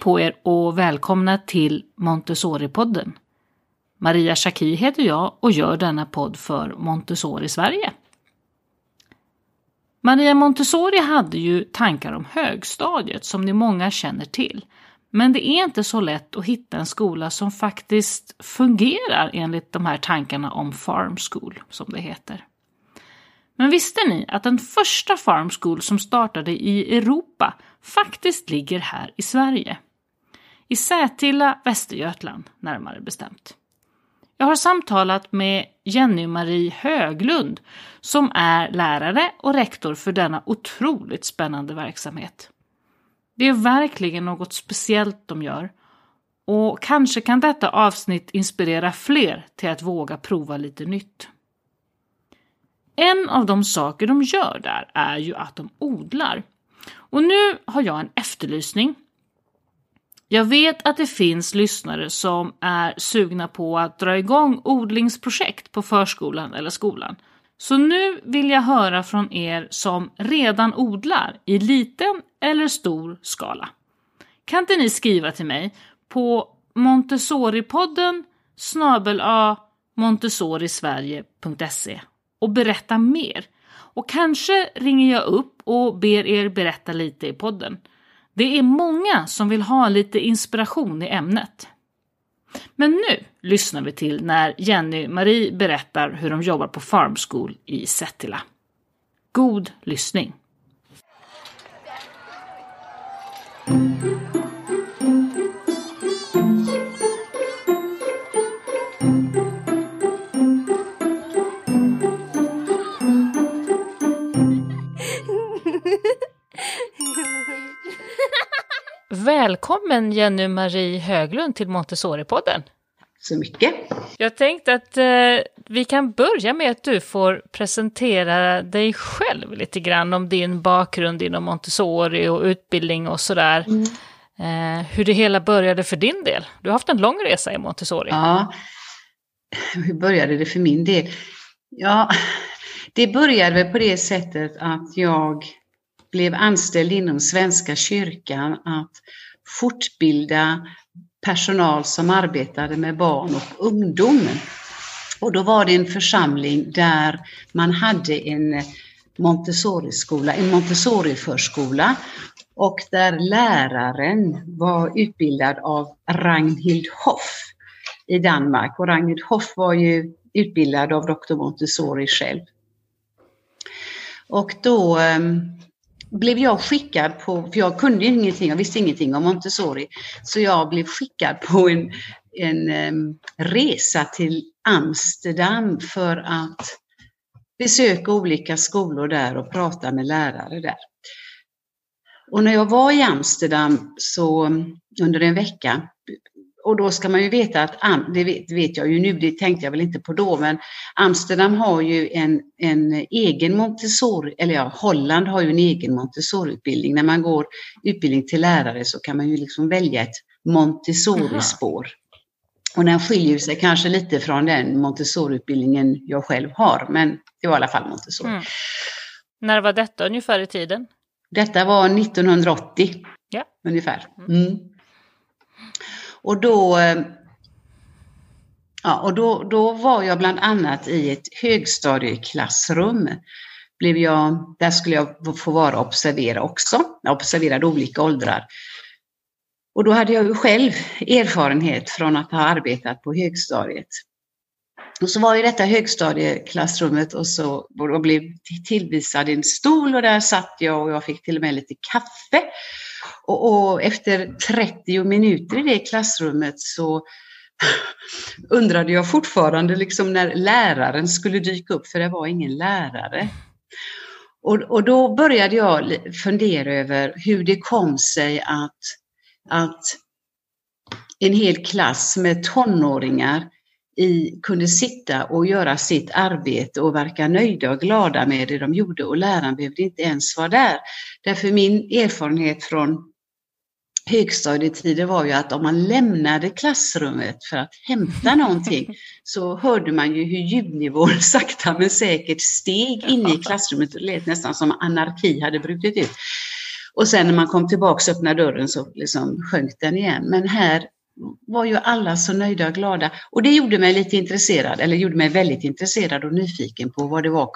på er och välkomna till Montessori-podden. Maria Schacki heter jag och gör denna podd för Montessori Sverige. Maria Montessori hade ju tankar om högstadiet som ni många känner till. Men det är inte så lätt att hitta en skola som faktiskt fungerar enligt de här tankarna om farm school, som det heter. Men visste ni att den första farm school som startade i Europa faktiskt ligger här i Sverige? I Sätilla, Västergötland närmare bestämt. Jag har samtalat med Jenny-Marie Höglund som är lärare och rektor för denna otroligt spännande verksamhet. Det är verkligen något speciellt de gör och kanske kan detta avsnitt inspirera fler till att våga prova lite nytt. En av de saker de gör där är ju att de odlar. Och nu har jag en efterlysning. Jag vet att det finns lyssnare som är sugna på att dra igång odlingsprojekt på förskolan eller skolan. Så nu vill jag höra från er som redan odlar i liten eller stor skala. Kan inte ni skriva till mig på Montessoripodden snabel montessorisverige.se och berätta mer. Och kanske ringer jag upp och ber er berätta lite i podden. Det är många som vill ha lite inspiration i ämnet. Men nu lyssnar vi till när Jenny Marie berättar hur de jobbar på Farm School i Sättila. God lyssning! Välkommen Jenny-Marie Höglund till Montessori-podden. Så mycket. Jag tänkte att eh, vi kan börja med att du får presentera dig själv lite grann om din bakgrund inom Montessori och utbildning och sådär. Mm. Eh, hur det hela började för din del. Du har haft en lång resa i Montessori. Ja, hur började det för min del? Ja, det började väl på det sättet att jag blev anställd inom Svenska kyrkan att fortbilda personal som arbetade med barn och ungdom. Och då var det en församling där man hade en Montessori-skola, en Montessori-förskola och där läraren var utbildad av Ragnhild Hoff i Danmark. Och Ragnhild Hoff var ju utbildad av Dr. Montessori själv. Och då ehm, blev jag skickad på, för jag kunde ingenting, jag visste ingenting om Montessori, så jag blev skickad på en, en um, resa till Amsterdam för att besöka olika skolor där och prata med lärare där. Och när jag var i Amsterdam så under en vecka och då ska man ju veta att, det vet, jag ju nu, det tänkte jag väl inte på då, men Amsterdam har ju en, en egen Montessori, eller ja, Holland har ju en egen Montessori-utbildning. När man går utbildning till lärare så kan man ju liksom välja ett Montessori-spår. Och den skiljer sig kanske lite från den Montessori-utbildningen jag själv har, men det var i alla fall Montessori. Mm. När var detta ungefär i tiden? Detta var 1980, ja. ungefär. Mm. Och då, eh, ja, och då, då var jag bland annat i ett högstadieklassrum. Blev jag, där skulle jag få vara och observera också. Jag observerade olika åldrar. Och då hade jag ju själv erfarenhet från att ha arbetat på högstadiet. Och så var i detta högstadieklassrummet och så och blev tillvisad en stol och där satt jag och jag fick till och med lite kaffe. Och, och efter 30 minuter i det klassrummet så undrade jag fortfarande liksom när läraren skulle dyka upp, för det var ingen lärare. Och, och då började jag fundera över hur det kom sig att, att en hel klass med tonåringar i, kunde sitta och göra sitt arbete och verka nöjda och glada med det de gjorde och läraren behövde inte ens vara där. Därför min erfarenhet från högstadietider var ju att om man lämnade klassrummet för att hämta någonting så hörde man ju hur ljudnivån sakta men säkert steg inne i klassrummet. Det lät nästan som anarki hade brutit ut. Och sen när man kom tillbaka och öppnade dörren så liksom sjönk den igen. Men här var ju alla så nöjda och glada. Och det gjorde mig lite intresserad, eller gjorde mig väldigt intresserad och nyfiken på vad det var.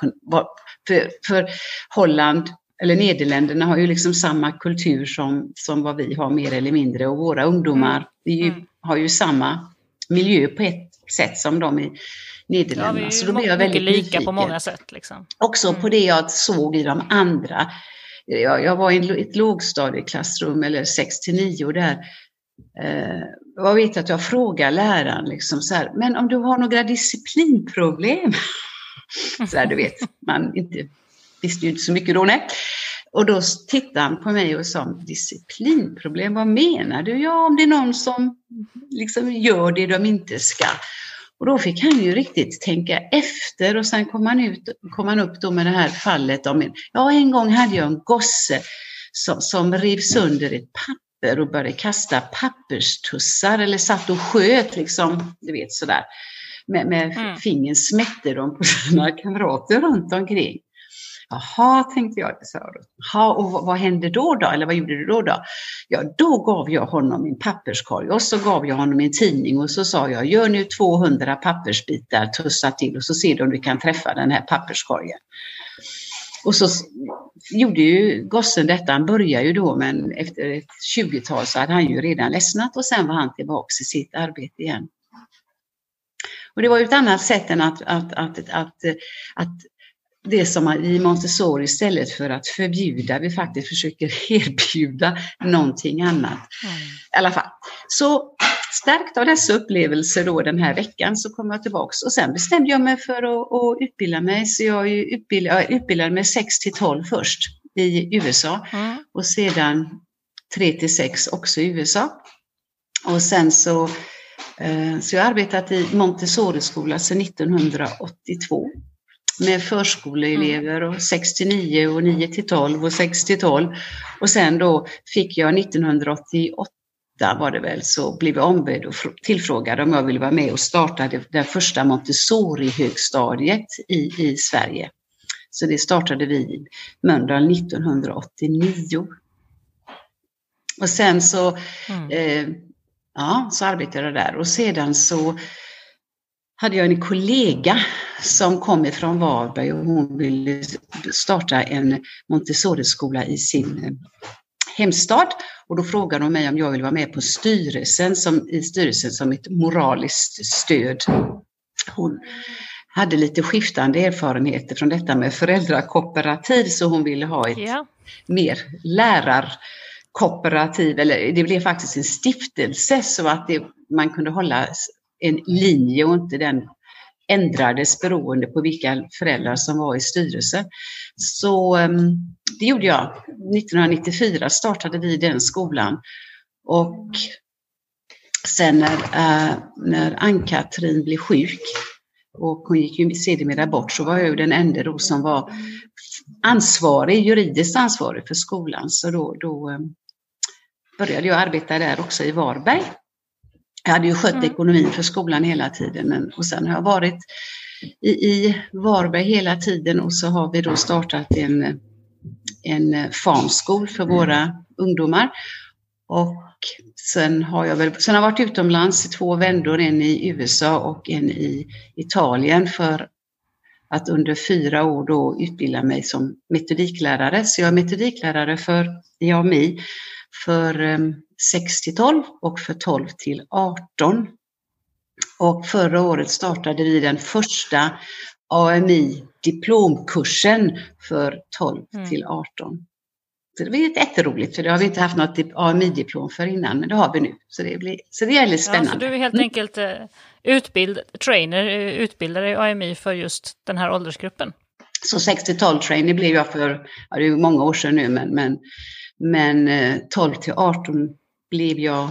För, för Holland, eller Nederländerna har ju liksom samma kultur som, som vad vi har mer eller mindre och våra ungdomar mm. ju, mm. har ju samma miljö på ett sätt som de i Nederländerna. Ja, så då blev jag väldigt lika nyfiken. på många sätt. Liksom. Också mm. på det jag såg i de andra. Jag, jag var i ett lågstadieklassrum eller 6 till 9 där Eh, jag vet att jag frågar läraren liksom så här, men om du har några disciplinproblem? så här, du vet, man inte, visste ju inte så mycket då, nej. Och då tittade han på mig och sa, disciplinproblem, vad menar du? Ja, om det är någon som liksom gör det de inte ska. Och då fick han ju riktigt tänka efter och sen kom han, ut, kom han upp då med det här fallet om en, ja en gång hade jag en gosse som, som rev sönder ett papper papper och började kasta papperstussar eller satt och sköt liksom, du vet sådär. Med, med mm. fingern smätte de på sina kamrater runt omkring. Jaha, tänkte jag. Så, Jaha, och vad, vad, hände då då? Eller vad gjorde du då då? Ja, då gav jag honom min papperskorg och så gav jag honom en tidning och så sa jag, gör nu 200 pappersbitar, tussa till och så ser du om du kan träffa den här papperskorgen. Och så gjorde ju gossen detta, han började ju då men efter ett 20-tal så hade han ju redan ledsnat och sen var han tillbaks i sitt arbete igen. Och det var ju ett annat sätt än att, att, att, att, att det som i Montessori istället för att förbjuda, vi faktiskt försöker erbjuda någonting annat. Mm. I alla fall. Så stärkt av dessa upplevelser då den här veckan så kom jag tillbaks och sen bestämde jag mig för att, att utbilda mig. Så jag, utbildade, utbildade mig 6 till 12 först i USA mm. och sedan 3 till 6 också i USA. Och sen så, eh, så jag har arbetat i Montessori-skola sedan 1982 med förskoleelever och 6 till 9 och 9 till 12 och 6 till 12. Och sen då fick jag 1988 var det väl, så blev jag ombedd och tillfrågad om jag ville vara med och starta det, det första Montessori-högstadiet i, i Sverige. Så det startade vi i Mölndal 1989. Och sen så, mm. eh, ja, så arbetade jag där och sedan så hade jag en kollega som kom ifrån Varberg och hon ville starta en Montessori-skola i sin hemstad. Och då frågade hon mig om jag ville vara med på styrelsen som, i styrelsen som ett moraliskt stöd. Hon hade lite skiftande erfarenheter från detta med föräldrakooperativ så hon ville ha ett ja. mer lärarkooperativ, eller det blev faktiskt en stiftelse så att det, man kunde hålla en linje och inte den ändrades beroende på vilka föräldrar som var i styrelsen. Så ehm, det gjorde jag. 1994 startade vi den skolan. Och sen när, eh, när Ann-Katrin blev sjuk och hon gick ju sedermera bort så var jag ju den enda då som var ansvarig, juridiskt ansvarig för skolan. Så då, då ehm, började jag arbeta där också i Varberg. Jag hade ju skött mm. ekonomin för skolan hela tiden men, och sen har jag varit i, i Varberg hela tiden och så har vi då startat en, en farmskola för våra ungdomar. Och sen har jag väl sen har jag varit utomlands i två vändor, en i USA och en i Italien för att under fyra år då utbilda mig som metodiklärare. Så jag är metodiklärare för IAMI för 6 till 12 och för 12 till 18. Och förra året startade vi den första AMI diplomkursen för 12 mm. till 18. Så det blir jätteroligt för det har vi inte haft något AMI-diplom för innan men det har vi nu. Så det, blir, så det är väldigt spännande. Ja, så du är helt mm. enkelt eh, utbild, trainer, eh, utbildare i AMI för just den här åldersgruppen? Så 6 till 12 trainer blev jag för, ja, det är många år sedan nu men, men, men 12 eh, till 18 blev jag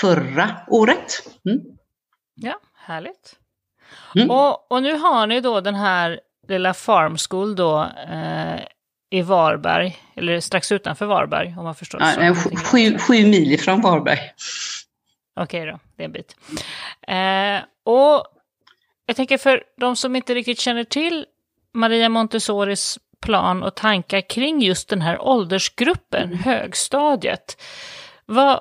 förra året. Mm. Ja, härligt. Mm. Och, och nu har ni då den här lilla Farm School då eh, i Varberg, eller strax utanför Varberg om man förstår ja, det sju, sju mil ifrån Varberg. Okej okay då, det är en bit. Eh, och jag tänker för de som inte riktigt känner till Maria Montessoris plan och tankar kring just den här åldersgruppen, mm. högstadiet. Vad,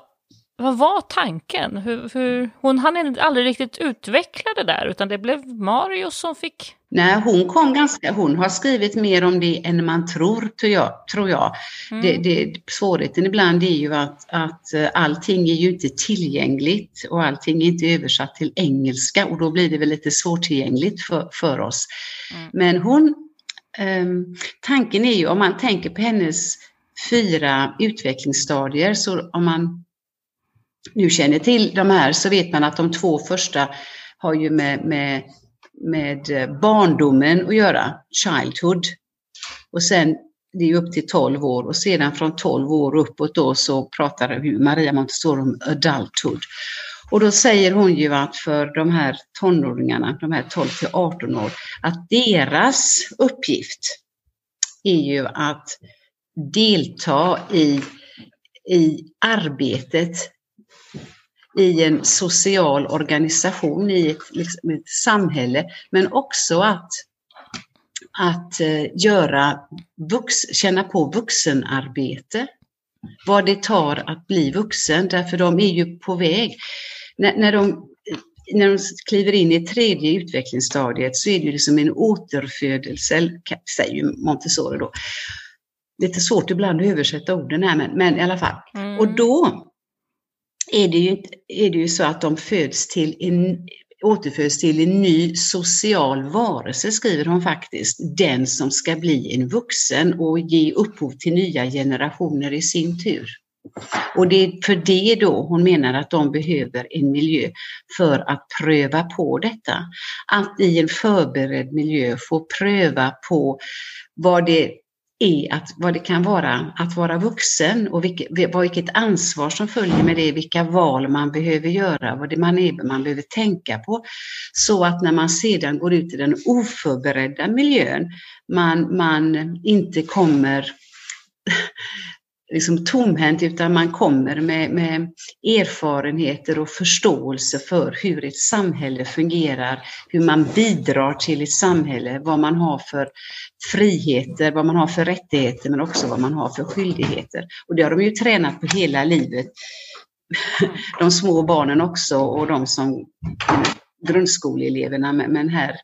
vad var tanken? Hur, hur, hon hann aldrig riktigt utveckla det där, utan det blev Mario som fick... Nej, hon kom ganska... Hon har skrivit mer om det än man tror, tror jag. Tror jag. Mm. Det, det, svårigheten ibland är ju att, att eh, allting är ju inte tillgängligt och allting är inte översatt till engelska och då blir det väl lite svårtillgängligt för, för oss. Mm. Men hon... Um, tanken är ju, om man tänker på hennes fyra utvecklingsstadier, så om man nu känner till de här så vet man att de två första har ju med, med, med barndomen att göra, childhood. Och sen det är upp till 12 år och sedan från 12 år uppåt då så pratar Maria Montessori om adulthood. Och då säger hon ju att för de här tonåringarna, de här 12 till 18 år, att deras uppgift är ju att delta i, i arbetet i en social organisation, i ett, liksom ett samhälle, men också att, att eh, göra vux, känna på vuxenarbete. Vad det tar att bli vuxen, därför de är ju på väg. När, när, de, när de kliver in i tredje utvecklingsstadiet så är det ju liksom en återfödelse, säger Montessori då. Lite svårt ibland att översätta orden här, men, men i alla fall. Mm. Och då är det, ju, är det ju så att de föds till en, återföds till en ny social varelse, skriver hon faktiskt. Den som ska bli en vuxen och ge upphov till nya generationer i sin tur. Och det är för det då hon menar att de behöver en miljö för att pröva på detta. Att i en förberedd miljö få pröva på vad det är att, vad det kan vara att vara vuxen och vilket, vilket ansvar som följer med det, vilka val man behöver göra, vad det man är man behöver tänka på. Så att när man sedan går ut i den oförberedda miljön, man, man inte kommer liksom tomhänt utan man kommer med, med, erfarenheter och förståelse för hur ett samhälle fungerar, hur man bidrar till ett samhälle, vad man har för friheter, vad man har för rättigheter men också vad man har för skyldigheter. Och det har de ju tränat på hela livet. De små barnen också och de som grundskoleeleverna men här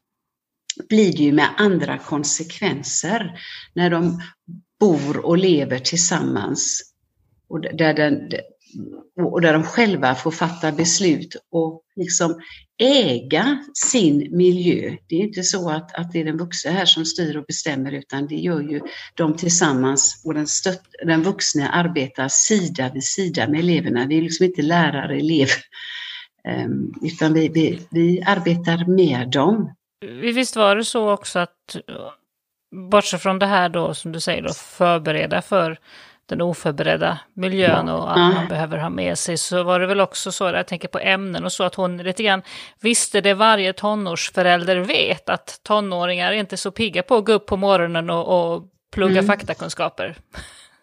blir det ju med andra konsekvenser när de bor och lever tillsammans och där, den, och där de själva får fatta beslut och liksom äga sin miljö. Det är inte så att, att det är den vuxna här som styr och bestämmer utan det gör ju de tillsammans och den, stött, den vuxna arbetar sida vid sida med eleverna. Vi är liksom inte lärare, elev, ehm, utan vi, vi, vi arbetar med dem. Visst var det så också att bortsett från det här då som du säger då, förbereda för den oförberedda miljön och att man behöver ha med sig, så var det väl också så, jag tänker på ämnen och så, att hon lite grann visste det varje tonårsförälder vet, att tonåringar är inte så pigga på att gå upp på morgonen och, och plugga mm. faktakunskaper.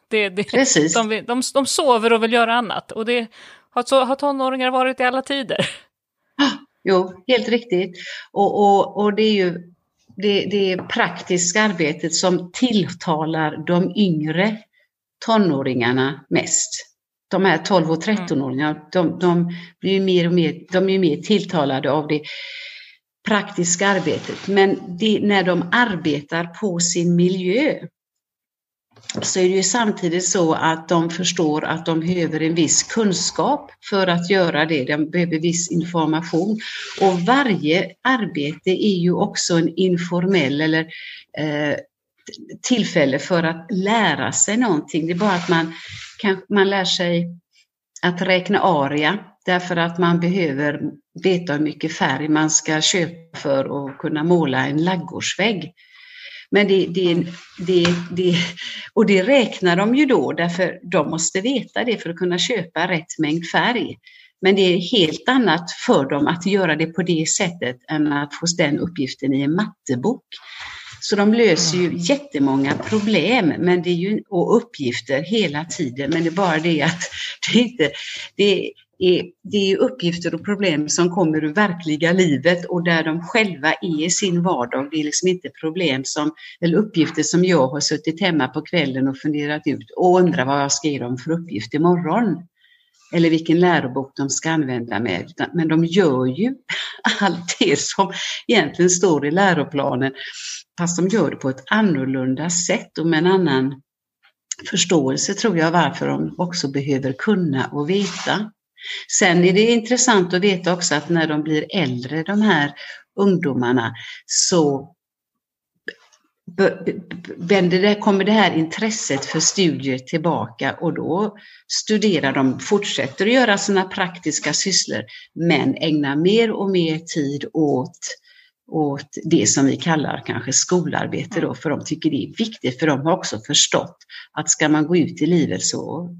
Det, det, Precis. De, de, de sover och vill göra annat, och det har, så, har tonåringar varit i alla tider. Jo, helt riktigt. Och, och, och det är ju det, det praktiska arbetet som tilltalar de yngre tonåringarna mest. De här 12 och 13-åringarna, de, de blir mer och mer, de är mer tilltalade av det praktiska arbetet. Men det, när de arbetar på sin miljö så är det ju samtidigt så att de förstår att de behöver en viss kunskap för att göra det. De behöver viss information. Och varje arbete är ju också en informell eller eh, tillfälle för att lära sig någonting. Det är bara att man, kan, man lär sig att räkna aria därför att man behöver veta hur mycket färg man ska köpa för att kunna måla en laggårdsvägg. Men det, det, det, det, och det räknar de ju då därför de måste veta det för att kunna köpa rätt mängd färg. Men det är helt annat för dem att göra det på det sättet än att få den uppgiften i en mattebok. Så de löser ju jättemånga problem men det är ju, och uppgifter hela tiden, men det är bara det att Det är, inte, det är, det är uppgifter och problem som kommer ur verkliga livet och där de själva är i sin vardag. Det är liksom inte problem som, eller uppgifter som jag har suttit hemma på kvällen och funderat ut och undrar vad jag ska ge dem för uppgift imorgon eller vilken lärobok de ska använda med. Men de gör ju allt det som egentligen står i läroplanen, fast de gör det på ett annorlunda sätt och med en annan förståelse tror jag varför de också behöver kunna och veta. Sen är det intressant att veta också att när de blir äldre, de här ungdomarna, så vänder kommer det här intresset för studier tillbaka och då studerar de, fortsätter att göra sina praktiska sysslor men ägnar mer och mer tid åt, åt det som vi kallar kanske skolarbete då, för de tycker det är viktigt, för de har också förstått att ska man gå ut i livet så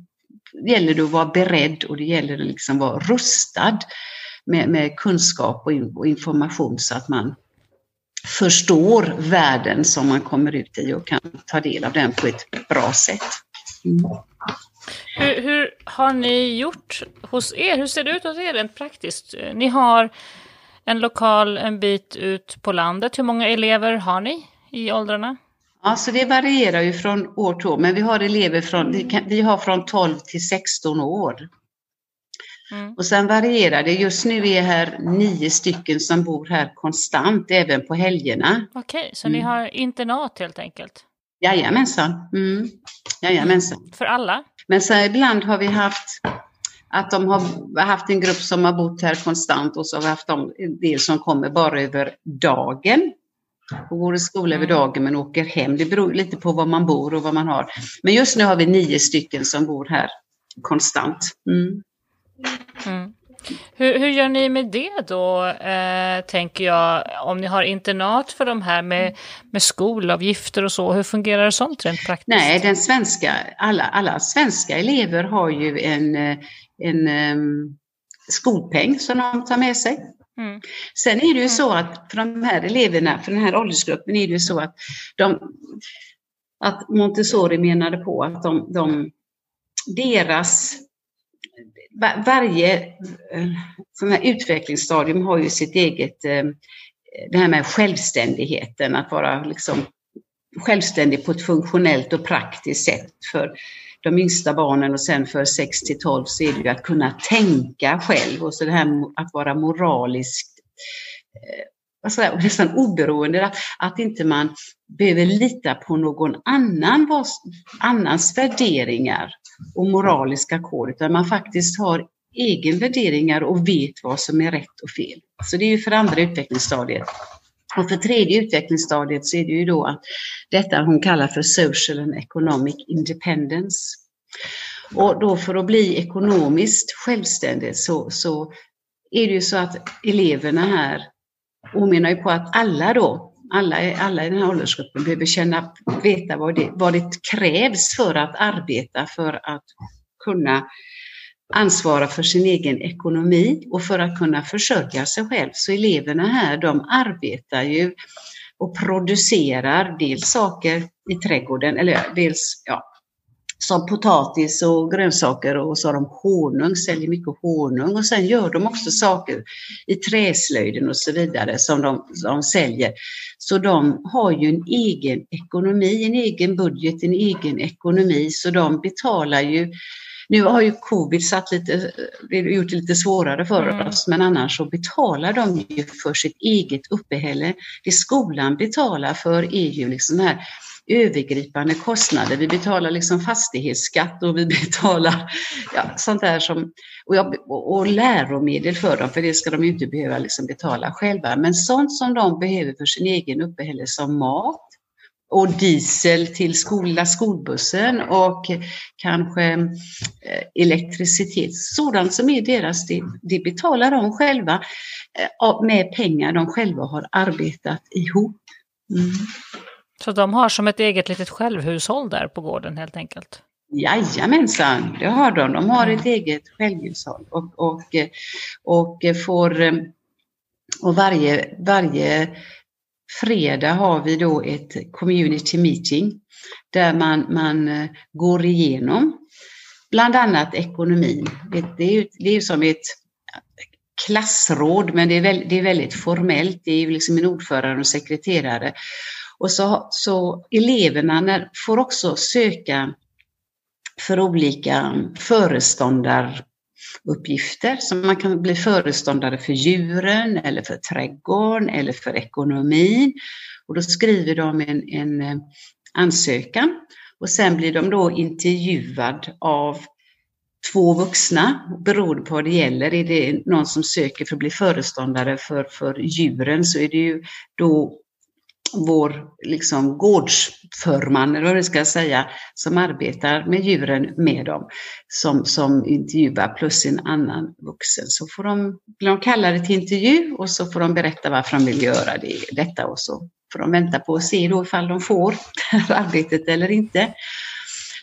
gäller det att vara beredd och det gäller att liksom vara rustad med, med kunskap och, in, och information så att man förstår världen som man kommer ut i och kan ta del av den på ett bra sätt. Mm. Hur, hur, har ni gjort hos er? Hur ser det ut hos er rent praktiskt? Ni har en lokal en bit ut på landet. Hur många elever har ni i åldrarna? Ja, så det varierar ju från år till år, men vi har elever från, vi har från 12 till 16 år. Mm. Och sen varierar det. Just nu är här nio stycken som bor här konstant, även på helgerna. Okej, så mm. ni har internat helt enkelt? Jajamensan. Mm. Jajamensan. För alla? Men sen ibland har vi haft att de har haft en grupp som har bott här konstant och så har vi haft en del som kommer bara över dagen och går i skola över mm. dagen men åker hem. Det beror lite på var man bor och vad man har. Men just nu har vi nio stycken som bor här konstant. Mm. Mm. Hur, hur, gör ni med det då, eh, tänker jag, om ni har internat för de här med, med skolavgifter och så, hur fungerar sånt rent praktiskt? Nej, den svenska, alla, alla svenska elever har ju en, eh, en um, skolpeng som de tar med sig. Mm. Sen är det ju mm. så att för de här eleverna, för den här åldersgruppen är det ju så att de, att Montessori menade på att de, de deras varje eh, sån här utvecklingsstadium har ju sitt eget, eh, det här med självständigheten, att vara liksom självständig på ett funktionellt och praktiskt sätt för de yngsta barnen och sen för 6 till 12 så är det ju att kunna tänka själv och så det här att vara moraliskt alltså, nästan oberoende, att, att inte man behöver lita på någon annan vars, annans värderingar och moraliska kod, utan man faktiskt har egen värderingar och vet vad som är rätt och fel. Så det är ju för andra utvecklingsstadiet. Och för tredje utvecklingsstadiet så är det ju då att detta hon kallar för social and economic independence. Och då för att bli ekonomiskt självständig så, så är det ju så att eleverna här hon menar ju på att alla då, alla, alla i den här åldersgruppen behöver känna, veta vad det, vad det krävs för att arbeta för att kunna ansvara för sin egen ekonomi och för att kunna försörja sig själv. Så eleverna här, de arbetar ju och producerar dels saker i trädgården, eller dels ja, som potatis och grönsaker och så har de honung, säljer mycket honung och sen gör de också saker i träslöjden och så vidare som de, de säljer. Så de har ju en egen ekonomi, en egen budget, en egen ekonomi så de betalar ju nu har ju covid satt lite, gjort det lite svårare för mm. oss, men annars så betalar de ju för sitt eget uppehälle. Det skolan betalar för är ju liksom här övergripande kostnader. Vi betalar liksom fastighetsskatt och vi betalar ja, sånt där som, och, jag, och läromedel för dem, för det ska de ju inte behöva liksom betala själva. Men sånt som de behöver för sin egen uppehälle som mat, och diesel till skola, skolbussen och kanske eh, elektricitet. Sådant som är deras, det, det betalar de själva eh, med pengar de själva har arbetat ihop. Mm. Så de har som ett eget litet självhushåll där på gården helt enkelt? Jajamensan, det har de. De har ett eget självhushåll och, och, och får och varje, varje fredag har vi då ett community meeting där man, man eh, går igenom bland annat ekonomin. Det är ju, det är som ett klassråd, men det är, väldigt, det är väldigt formellt. Det är ju liksom en ordförande och sekreterare. Och så, så eleverna när, får också söka för olika uppgifter Så man kan bli föreståndare för djuren eller för trädgården eller för ekonomin. Och då skriver de en, en eh, ansökan och sen blir de då intervjuad av två vuxna, beroende på vad det gäller. Är det någon som söker för att bli föreståndare för, för djuren så är det ju då vår liksom, gårdsförman, eller vad vi ska säga, som arbetar med djuren med dem, som, som intervjuar plus en annan vuxen. Så får de, blir de kallade till intervju och så får de berätta varför de vill göra det, detta och så får de vänta på att se då ifall de får det här arbetet eller inte.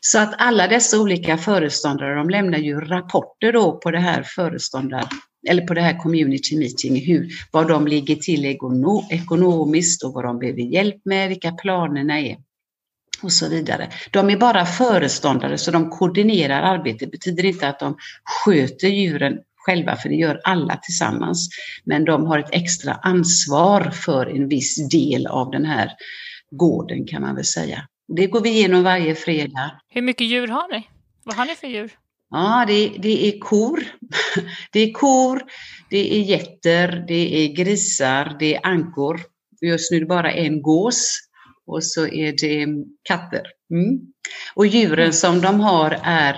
Så att alla dessa olika föreståndare, de lämnar ju rapporter då på det här föreståndar eller på det här community meeting, hur, var de ligger till ekonomiskt och vad de behöver hjälp med, vilka planerna är och så vidare. De är bara föreståndare så de koordinerar arbetet. Det betyder inte att de sköter djuren själva, för det gör alla tillsammans. Men de har ett extra ansvar för en viss del av den här gården kan man väl säga. Det går vi igenom varje fredag. Hur mycket djur har ni? Vad har ni för djur? Ja, det, det är kor. Det är kor, det är getter, det är grisar, det är ankor. Just nu är det bara en gås och så är det katter. Mm. Och djuren som de har är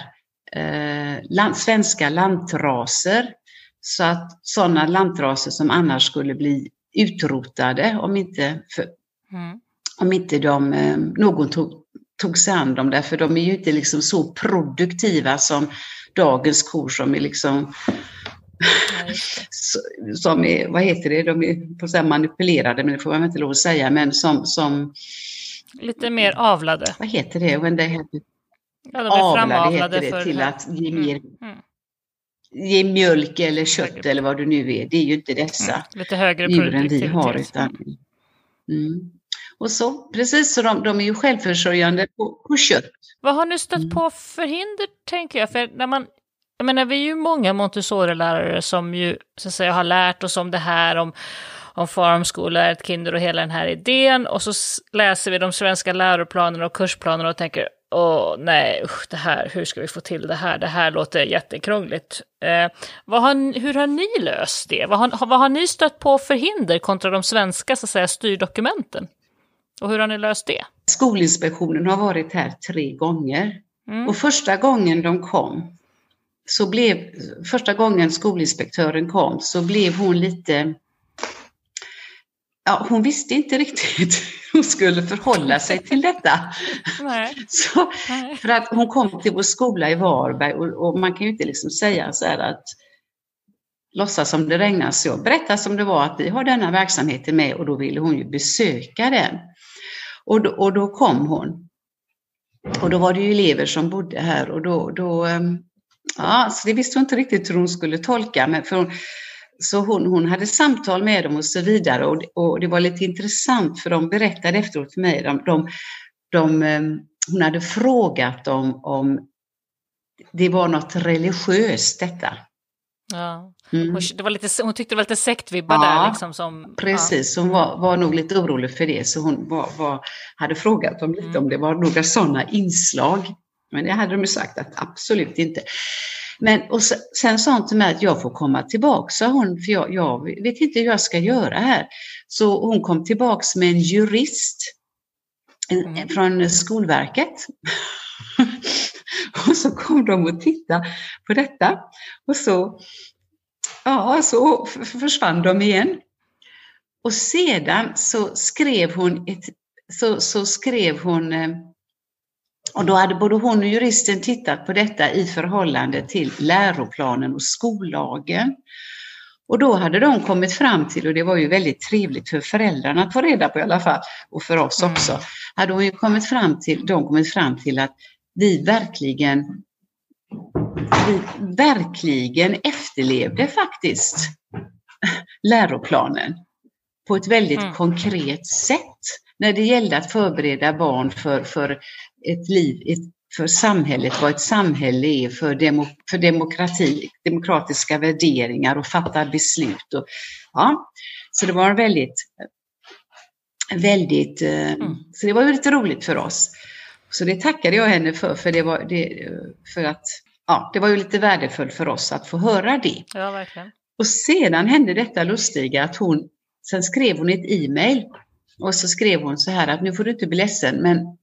eh, land, svenska lantraser. Så att sådana lantraser som annars skulle bli utrotade om inte, för, mm. om inte de, eh, någon tog, tog sig an dem, därför de är ju inte liksom så produktiva som dagens kor som är liksom som är, vad heter det, de är på så manipulerade, men det får man inte lov att säga, men som, som Lite mer avlade. Vad heter det? When they have ja, de är avlade heter det, för... till att ge mm, mer mm. ge mjölk eller kött eller vad det nu är. Det är ju inte dessa mm. Lite högre djuren vi har. Utan, mm. Och så, precis, så de, de är ju självförsörjande på, på kött. Vad har ni stött mm. på för hinder, tänker jag? För när man, jag menar, vi är ju många Montessori-lärare som ju så att säga, har lärt oss om det här, om, om School, ett Kinder och hela den här idén. Och så läser vi de svenska läroplanerna och kursplanerna och tänker, åh nej, usch, det här, hur ska vi få till det här? Det här låter jättekrångligt. Eh, vad har, hur har ni löst det? Vad har, vad har ni stött på för hinder kontra de svenska så att säga, styrdokumenten? Och hur har ni löst det? Skolinspektionen har varit här tre gånger. Mm. Och första gången de kom, så blev, första gången skolinspektören kom så blev hon lite Ja, hon visste inte riktigt hur hon skulle förhålla sig till detta. Nej. Så, Nej. För att hon kom till vår skola i Varberg och, och, man kan ju inte liksom säga så här att låtsas som det regnar så. Berätta som det var att vi har denna verksamheten med och då ville hon ju besöka den. Och då, och då kom hon. Och då var det ju elever som bodde här och då, då ehm, ja, så det visste hon inte riktigt hur hon skulle tolka. Men för hon, så hon, hon hade samtal med dem och så vidare och, och det var lite intressant för de berättade efteråt för mig, de, de, de, ehm, hon hade frågat dem om det var något religiöst detta. Ja. Mm. Hon, det var lite, hon tyckte det var lite sektvibbar ja, där. Liksom, som, precis, ja. hon var, var nog lite orolig för det. Så hon var, var, hade frågat dem lite mm. om det var några sådana inslag. Men det hade de ju sagt att absolut inte. Men och sen sa hon till mig att jag får komma tillbaka, sa hon, för jag, jag vet inte hur jag ska göra här. Så hon kom tillbaka med en jurist mm. från Skolverket. och så kom de och tittade på detta. Och så Ja, så försvann de igen. Och sedan så skrev hon, ett, så, så skrev hon eh, och då hade både hon och juristen tittat på detta i förhållande till läroplanen och skollagen. Och då hade de kommit fram till, och det var ju väldigt trevligt för föräldrarna att få reda på i alla fall, och för oss mm. också, hade hon ju kommit fram till, de kommit fram till att vi verkligen vi verkligen efterlevde faktiskt läroplanen på ett väldigt mm. konkret sätt när det gällde att förbereda barn för, för ett liv, ett för samhället, vad ett samhälle är för, demo, för demokrati, demokratiska värderingar och fatta beslut. Och, ja, så det var väldigt, väldigt, eh, mm. så det var väldigt roligt för oss. Så det tackade jag henne för, för, det var, det, för att ja, det var ju lite värdefullt för oss att få höra det. Ja, verkligen. Och sedan hände detta lustiga att hon, sen skrev hon ett e-mail och så skrev hon så här att nu får du inte bli ledsen men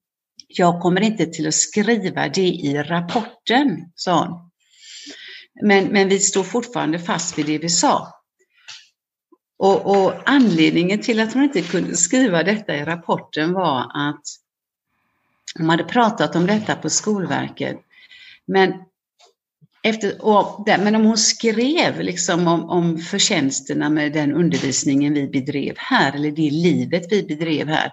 jag kommer inte till att skriva det i rapporten, sa hon. Men, men vi står fortfarande fast vid det vi sa. Och, och, anledningen till att hon inte kunde skriva detta i rapporten var att de hade pratat om detta på Skolverket. Men, efter, och, men om hon skrev liksom om, om förtjänsterna med den undervisningen vi bedrev här, eller det livet vi bedrev här,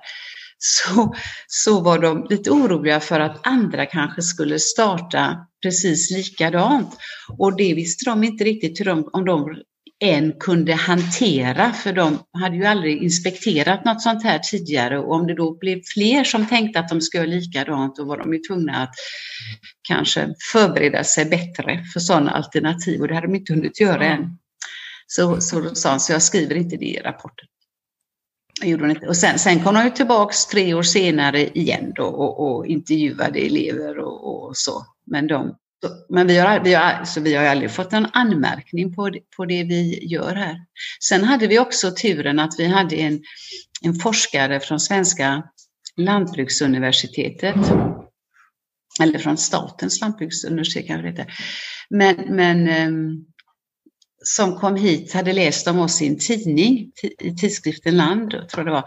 så, så var de lite oroliga för att andra kanske skulle starta precis likadant. Och det visste de inte riktigt hur de, om de än kunde hantera, för de hade ju aldrig inspekterat något sånt här tidigare och om det då blev fler som tänkte att de skulle göra likadant, då var de ju tvungna att kanske förbereda sig bättre för sådana alternativ och det hade de inte hunnit göra än. Så, så då sa han, så jag skriver inte det i rapporten. Och sen, sen kom de ju tillbaks tre år senare igen då och, och intervjuade elever och, och så. Men de men vi har, vi, har, så vi har aldrig fått en anmärkning på det, på det vi gör här. Sen hade vi också turen att vi hade en, en forskare från Svenska lantbruksuniversitetet, eller från Statens lantbruksuniversitet kanske det heter, men, men ehm, som kom hit, hade läst om oss i en tidning, i tidskriften Land, tror jag det var,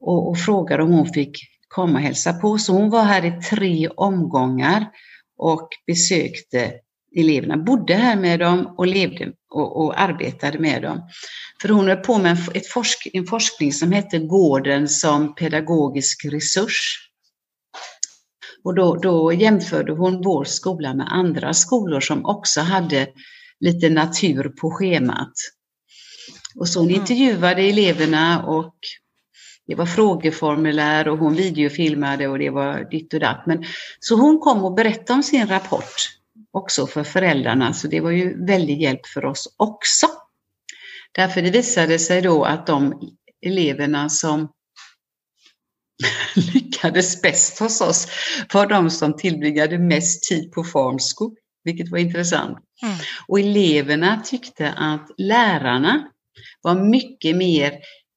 och, och frågade om hon fick komma och hälsa på. Så hon var här i tre omgångar och besökte eleverna, bodde här med dem och levde och, och arbetade med dem. För hon höll på med en, forsk, en forskning som hette Gården som pedagogisk resurs. Och då, då jämförde hon vår skola med andra skolor som också hade lite natur på schemat. Och så hon mm. intervjuade eleverna och det var frågeformulär och hon videofilmade och det var ditt och datt. Men, så hon kom och berättade om sin rapport också för föräldrarna, så det var ju väldigt hjälp för oss också. Därför det visade sig då att de eleverna som lyckades bäst hos oss var de som tillbringade mest tid på Farmschool, vilket var intressant. Mm. Och eleverna tyckte att lärarna var mycket mer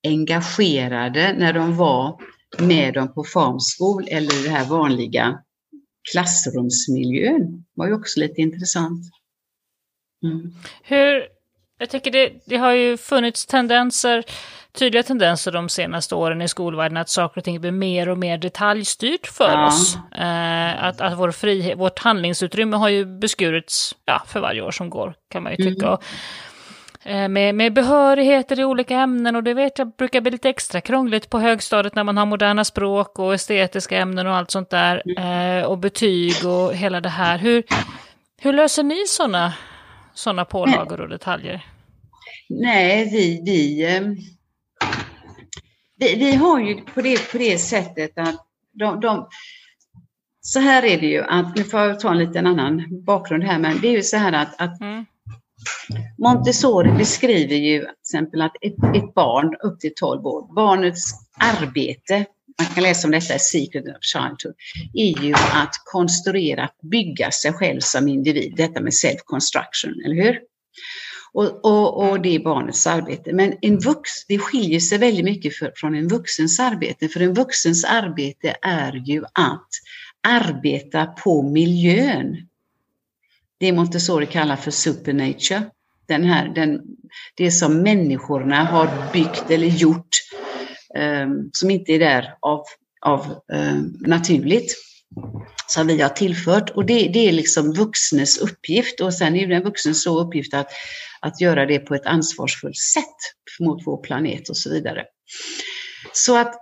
engagerade när de var med dem på farmskol eller i den här vanliga klassrumsmiljön. Det var ju också lite intressant. Mm. Hur, jag tycker det, det har ju funnits tendenser, tydliga tendenser de senaste åren i skolvärlden att saker och ting blir mer och mer detaljstyrt för ja. oss. Eh, att att vår frihet, vårt handlingsutrymme har ju beskurits ja, för varje år som går, kan man ju tycka. Mm. Eh, med, med behörigheter i olika ämnen och det vet jag brukar bli lite extra krångligt på högstadiet när man har moderna språk och estetiska ämnen och allt sånt där. Mm. Eh, och betyg och hela det här. Hur, hur löser ni sådana såna pålagor och detaljer? Nej, vi, vi, eh, vi, vi, har ju på det, på det sättet att de, de så här är det ju att, nu får jag ta en liten annan bakgrund här, men det är ju så här att, att mm Montessori beskriver ju till exempel att ett, ett, barn upp till 12 år, barnets arbete, man kan läsa om detta i Secret of Childhood, är ju att konstruera, bygga sig själv som individ, detta med self-construction, eller hur? Och, och, och, det är barnets arbete. Men en vux, det skiljer sig väldigt mycket för, från en vuxens arbete, för en vuxens arbete är ju att arbeta på miljön det Montessori kallar för supernature. Den här, den, det som människorna har byggt eller gjort eh, som inte är där av, av eh, naturligt som vi har tillfört. Och det, det, är liksom vuxnes uppgift och sen är den vuxens så uppgift att, att göra det på ett ansvarsfullt sätt mot vår planet och så vidare. Så att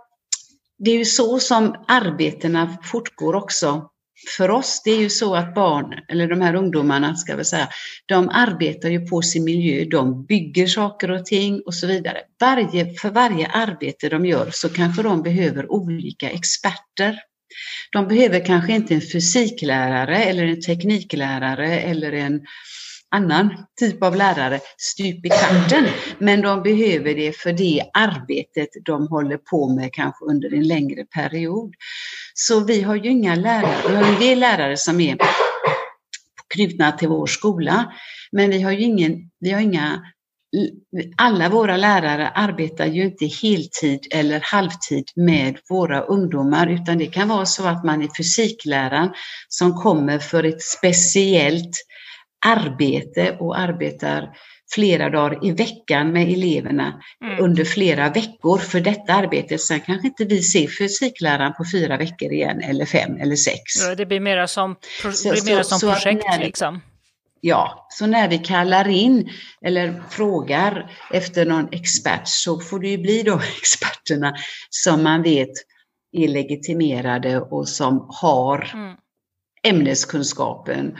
det är ju så som arbetena fortgår också för oss, det är ju så att barn, eller de här ungdomarna ska vi säga, de arbetar ju på sin miljö, de bygger saker och ting och så vidare. Varje, för varje arbete de gör så kanske de behöver olika experter. De behöver kanske inte en fysiklärare eller en tekniklärare eller en annan typ av lärare stup i kvarten. Men de behöver det för det arbetet de håller på med kanske under en längre period. Så vi har ju inga lärare, vi har en del lärare som är knutna till vår skola, men vi har ju ingen, vi har inga alla våra lärare arbetar ju inte heltid eller halvtid med våra ungdomar utan det kan vara så att man är fysikläraren som kommer för ett speciellt arbete och arbetar flera dagar i veckan med eleverna mm. under flera veckor för detta arbete. Sen kanske inte vi ser fysikläraren på fyra veckor igen eller fem eller sex. Ja, det blir mera som, pro så, blir mera som så, projekt så liksom. Ja, så när vi kallar in eller frågar efter någon expert så får det ju bli de experterna som man vet är legitimerade och som har mm. ämneskunskapen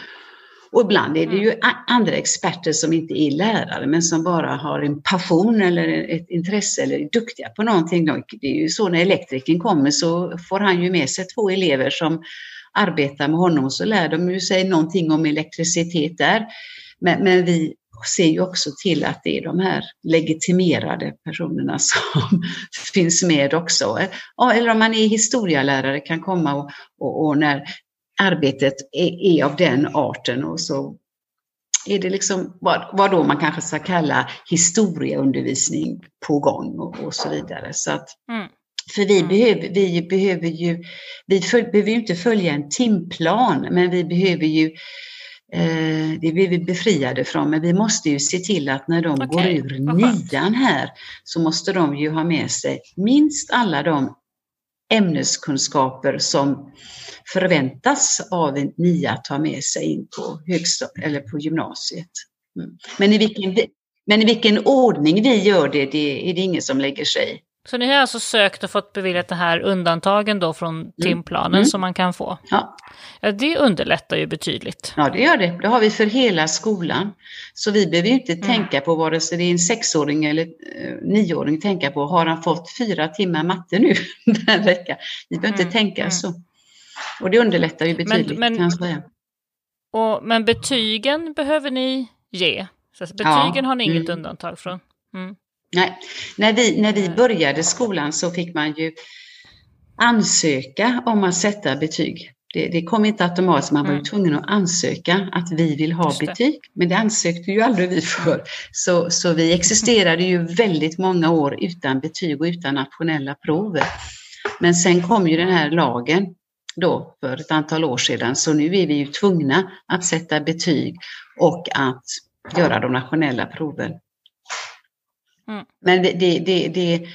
och ibland är det ju mm. andra experter som inte är lärare men som bara har en passion eller ett intresse eller är duktiga på någonting. Det är ju så när elektrikern kommer så får han ju med sig två elever som arbetar med honom och så lär de ju sig någonting om elektricitet där. Men, men vi ser ju också till att det är de här legitimerade personerna som finns med också. Eller om man är historialärare kan komma och, och, och när arbetet är, är, av den arten och så är det liksom vad, vad då man kanske ska kalla historieundervisning på gång och, och så vidare. Så att, mm. För vi, mm. behöver, vi behöver ju, vi föl, behöver ju inte följa en timplan, men vi behöver ju eh, det blir vi befriade från, men vi måste ju se till att när de okay. går ur nian här så måste de ju ha med sig minst alla de ämneskunskaper som förväntas av en nia att ta med sig in på, eller på gymnasiet. Mm. Men, i vilken, men i vilken ordning vi gör det, det är det ingen som lägger sig. Så ni har alltså sökt och fått beviljat det här undantagen då från mm. timplanen mm. som man kan få? Ja. ja. Det underlättar ju betydligt. Ja, det gör det. Det har vi för hela skolan. Så vi behöver ju inte mm. tänka på vare sig det är en sexåring eller eh, nioåring tänka på, har han fått fyra timmar matte nu den veckan? Vi behöver mm. inte tänka mm. så. Och det underlättar ju betydligt men, men, kan jag säga. Och, men betygen behöver ni ge? Så betygen ja. har ni inget mm. undantag från? Nej, när vi, när vi började skolan så fick man ju ansöka om att sätta betyg. Det, det kom inte automatiskt, man var ju mm. tvungen att ansöka att vi vill ha betyg. Men det ansökte ju aldrig vi för. Så, så vi existerade ju väldigt många år utan betyg och utan nationella prover. Men sen kom ju den här lagen då för ett antal år sedan, så nu är vi ju tvungna att sätta betyg och att göra de nationella proven. Mm. Men det, det, det, det,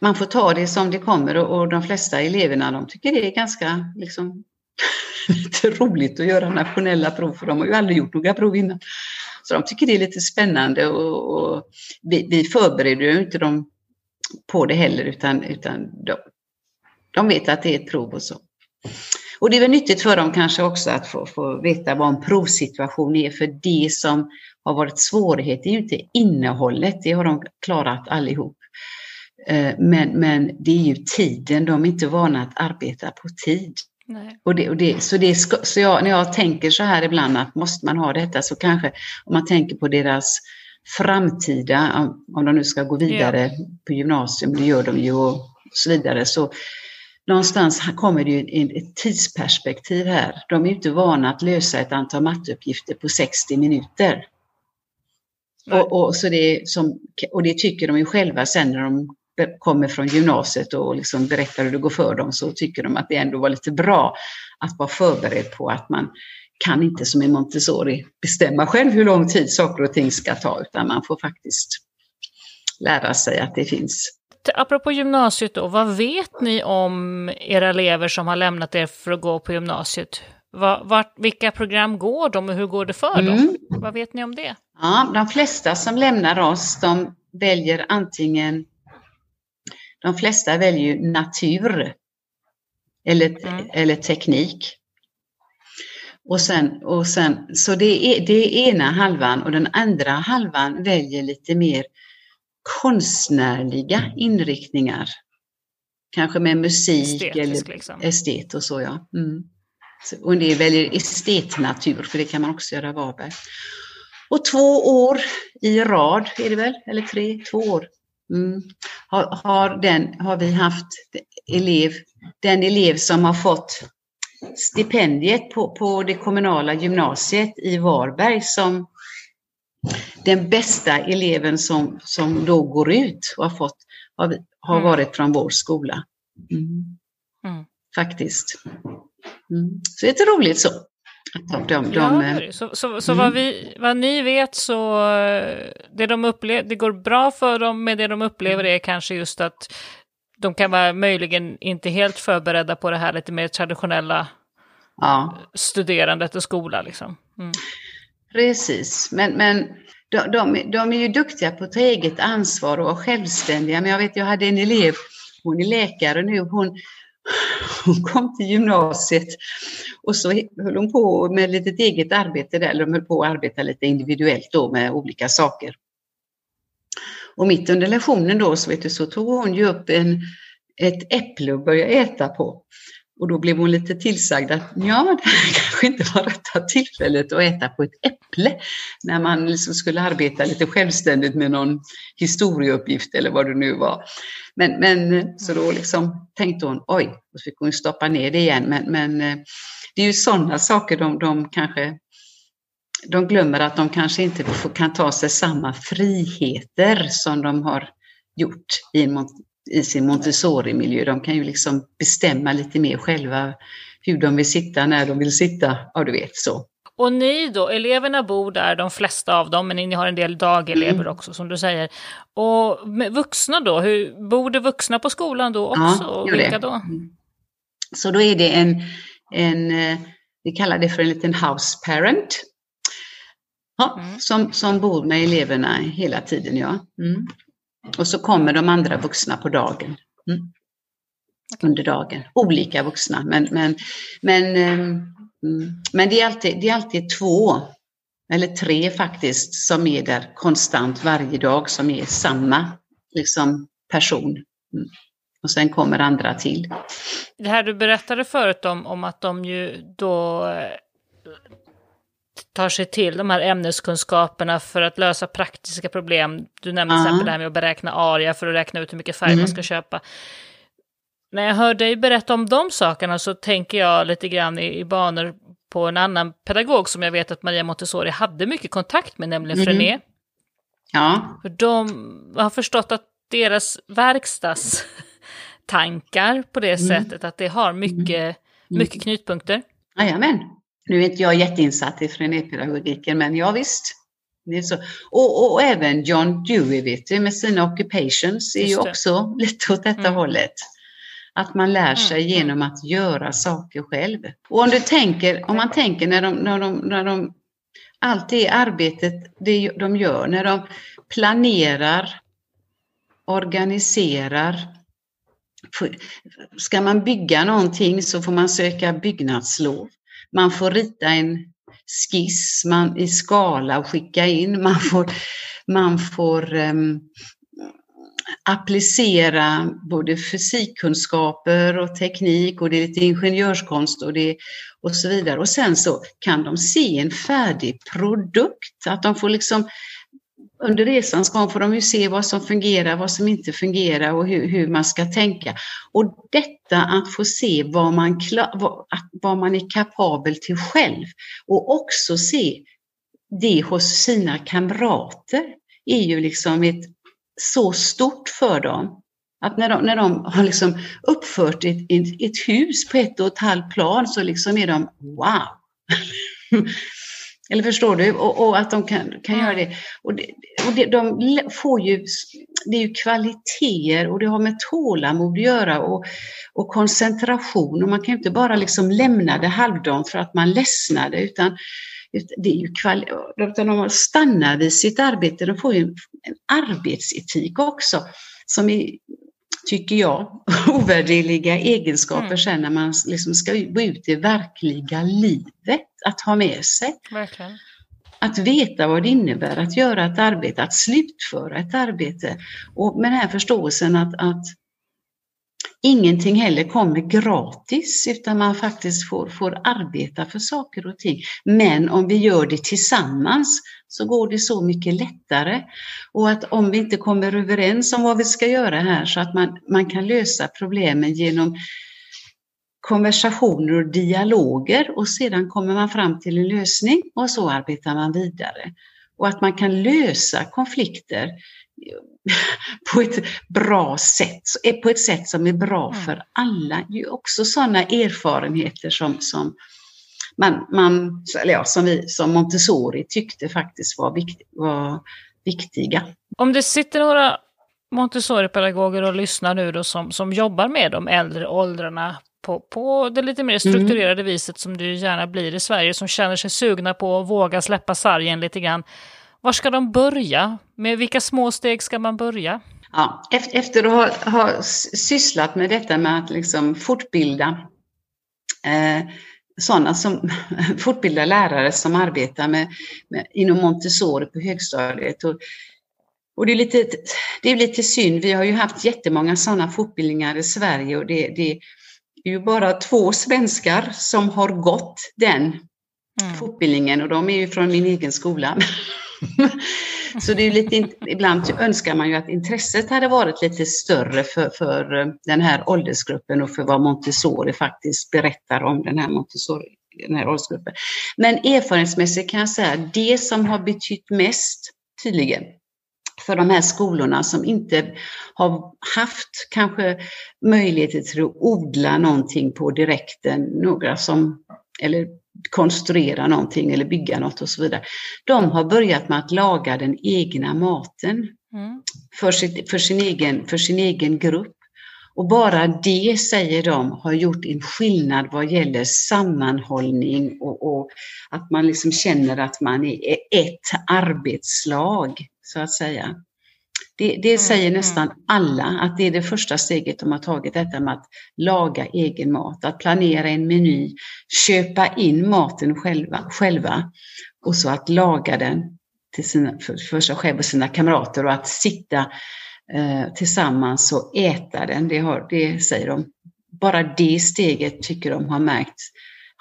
man får ta det som det kommer och, och, de flesta eleverna de tycker det är ganska liksom, lite roligt att göra nationella prov för de har ju aldrig gjort några prov innan. Så de tycker det är lite spännande och, och vi, vi förbereder ju inte dem på det heller utan, utan de, de vet att det är ett prov och så. Och det är väl nyttigt för dem kanske också att få, få veta vad en provsituation är, för det som har varit svårighet är ju inte innehållet, det har de klarat allihop. Eh, men, men det är ju tiden, de är inte vana att arbeta på tid. Och det, och det, så det, så jag, när jag tänker så här ibland att måste man ha detta så kanske om man tänker på deras framtida, om de nu ska gå vidare ja. på gymnasium, det gör de ju och så vidare, så någonstans kommer det ju ett tidsperspektiv här. De är inte vana att lösa ett antal matteuppgifter på 60 minuter. Och, och, så det som, och det tycker de ju själva. Sen när de kommer från gymnasiet och liksom berättar hur det går för dem så tycker de att det ändå var lite bra att vara förberedd på att man kan inte som i Montessori bestämma själv hur lång tid saker och ting ska ta utan man får faktiskt lära sig att det finns. Apropå gymnasiet då, vad vet ni om era elever som har lämnat er för att gå på gymnasiet? Var, var, vilka program går de och hur går det för dem? Mm. Vad vet ni om det? Ja, de flesta som lämnar oss, de väljer antingen, de flesta väljer natur eller, mm. eller teknik. Och sen, och sen, så det är, det är ena halvan och den andra halvan väljer lite mer konstnärliga inriktningar. kanske med musik Estetisk, eller liksom. estet och så ja. Mm. Och det är väljer estetnatur, för det kan man också göra Varberg. Och två år i rad är det väl, eller tre, två år, mm. har, har, den, har vi haft elev, den elev som har fått stipendiet på, på det kommunala gymnasiet i Varberg som den bästa eleven som, som då går ut och har fått har, har mm. varit från vår skola. Mm. Mm. Faktiskt. Mm. Så det är roligt så. Att de, de, ja, eh, så, så, så vad, mm. vi, vad ni vet så det, de upplever, det går bra för dem med det de upplever är kanske just att de kan vara möjligen inte helt förberedda på det här lite mer traditionella ja. studerandet och skola. Liksom. Mm. Precis, men, men de, de, de, är ju duktiga på att ta eget ansvar och vara självständiga. Men jag vet, jag hade en elev, hon är läkare nu, hon, hon kom till gymnasiet och så höll hon på med lite eget arbete där, eller de höll på att arbeta lite individuellt då med olika saker. Och mitt under lektionen då så, vet du, så tog hon ju upp en, ett äpple och började äta på. Och då blev hon lite tillsagd att ja, det kanske inte var rätta tillfället att äta på ett äpple när man liksom skulle arbeta lite självständigt med någon historieuppgift eller vad det nu var. Men, men så då liksom tänkte hon, oj, och så fick hon stoppa ner det igen. Men, men eh, det är ju sådana saker de, de kanske de glömmer att de kanske inte kan ta sig samma friheter som de har gjort i i sin Montessori-miljö. De kan ju liksom bestämma lite mer själva hur de vill sitta, när de vill sitta, ja du vet så. Och ni då, eleverna bor där, de flesta av dem, men ni har en del dagelever mm. också som du säger. Och vuxna då, hur, bor det vuxna på skolan då också? Ja, och vilka det. då? Mm. Så då är det en, en, eh, vi kallar det för en liten house parent. Ja, mm. som, som bor med eleverna hela tiden, ja. Mm. Och så kommer de andra vuxna på dagen. Mm. Under dagen. Olika vuxna, men, men, men, ehm, mm. men det, är alltid, det är alltid två, eller tre faktiskt, som är där konstant varje dag, som är samma liksom, person. Mm. Och sen kommer andra till. Det här du berättade förut om, om att de ju då tar sig till de här ämneskunskaperna för att lösa praktiska problem. Du nämnde till exempel det här med att beräkna aria för att räkna ut hur mycket färg mm. man ska köpa. När jag hör dig berätta om de sakerna så tänker jag lite grann i, i banor på en annan pedagog som jag vet att Maria Montessori hade mycket kontakt med, nämligen mm. Frené. Ja. För de har förstått att deras verkstadstankar på det mm. sättet, att det har mycket, mm. mycket knutpunkter. Jajamän. Nu är inte jag jätteinsatt i frenépedagogiken, men ja visst. Och, och även John Dewey vet du, med sina occupations är ju också lite åt detta mm. hållet. Att man lär mm, sig mm. genom att göra saker själv. Och om du tänker, om man tänker när de, när de, när de allt det arbetet det de gör, när de planerar, organiserar, Ska man bygga någonting så får man söka byggnadslov. Man får rita en skiss man, i skala och skicka in. Man får, man får um, applicera både fysikkunskaper och teknik och det är lite ingenjörskonst och, det, och så vidare. Och sen så kan de se en färdig produkt, att de får liksom under resans gång får de ju se vad som fungerar, vad som inte fungerar och hur, hur man ska tänka. Och detta att få se vad man, vad, vad man är kapabel till själv och också se det hos sina kamrater är ju liksom ett, så stort för dem. Att när de, när de har liksom uppfört ett, ett, ett hus på ett och ett halvt plan så liksom är de wow! Eller förstår du? Och, och att de kan, kan göra det. Och, det, och det, de får ju, det är ju kvaliteter och det har med tålamod att göra och, och koncentration. Och man kan ju inte bara liksom lämna det halvdant för att man ledsnade utan det är ju kvali utan de stannar vid sitt arbete. De får ju en, en arbetsetik också som är tycker jag, ovärderliga egenskaper mm. sen när man liksom ska gå ut i verkliga livet att ha med sig. Verkligen. Att veta vad det innebär att göra ett arbete, att slutföra ett arbete. Och med den här förståelsen att, att ingenting heller kommer gratis utan man faktiskt får, får arbeta för saker och ting. Men om vi gör det tillsammans så går det så mycket lättare. Och att om vi inte kommer överens om vad vi ska göra här så att man, man kan lösa problemen genom konversationer och dialoger och sedan kommer man fram till en lösning och så arbetar man vidare. Och att man kan lösa konflikter på ett bra sätt, på ett sätt som är bra mm. för alla. Det är också sådana erfarenheter som, som man, man eller ja, som vi som Montessori tyckte faktiskt var, vikt, var viktiga. Om det sitter några Montessori-pedagoger och lyssnar nu då som, som jobbar med de äldre åldrarna på, på det lite mer strukturerade mm. viset som det gärna blir i Sverige, som känner sig sugna på att våga släppa sargen lite grann. Var ska de börja? Med vilka små steg ska man börja? Ja, efter att ha, ha sysslat med detta med att liksom fortbilda eh, sådana som fortbildar lärare som arbetar med, med, inom Montessori på högstadiet. Och, och det, är lite, det är lite synd, vi har ju haft jättemånga sådana fortbildningar i Sverige och det, det är ju bara två svenskar som har gått den mm. fortbildningen och de är ju från min egen skola. Så det är lite, ibland önskar man ju att intresset hade varit lite större för, för eh, den här åldersgruppen och för vad Montessori faktiskt berättar om den här Montessori, den här åldersgruppen. Men erfarenhetsmässigt kan jag säga, det som har betytt mest tydligen för de här skolorna som inte har haft kanske möjligheter till att odla någonting på direkten, några som, eller konstruera någonting eller bygga något och så vidare. De har börjat med att laga den egna maten mm. för, sitt, för, sin egen, för sin egen grupp. Och bara det, säger de, har gjort en skillnad vad gäller sammanhållning och, och att man liksom känner att man är ett arbetslag, så att säga. Det, det säger mm, nästan mm. alla att det är det första steget de har tagit, detta med att laga egen mat, att planera en meny, köpa in maten själva, själva och så att laga den till sina, för, för sig själv och sina kamrater och att sitta eh, tillsammans och äta den. Det, har, det säger de. Bara det steget tycker de har märkt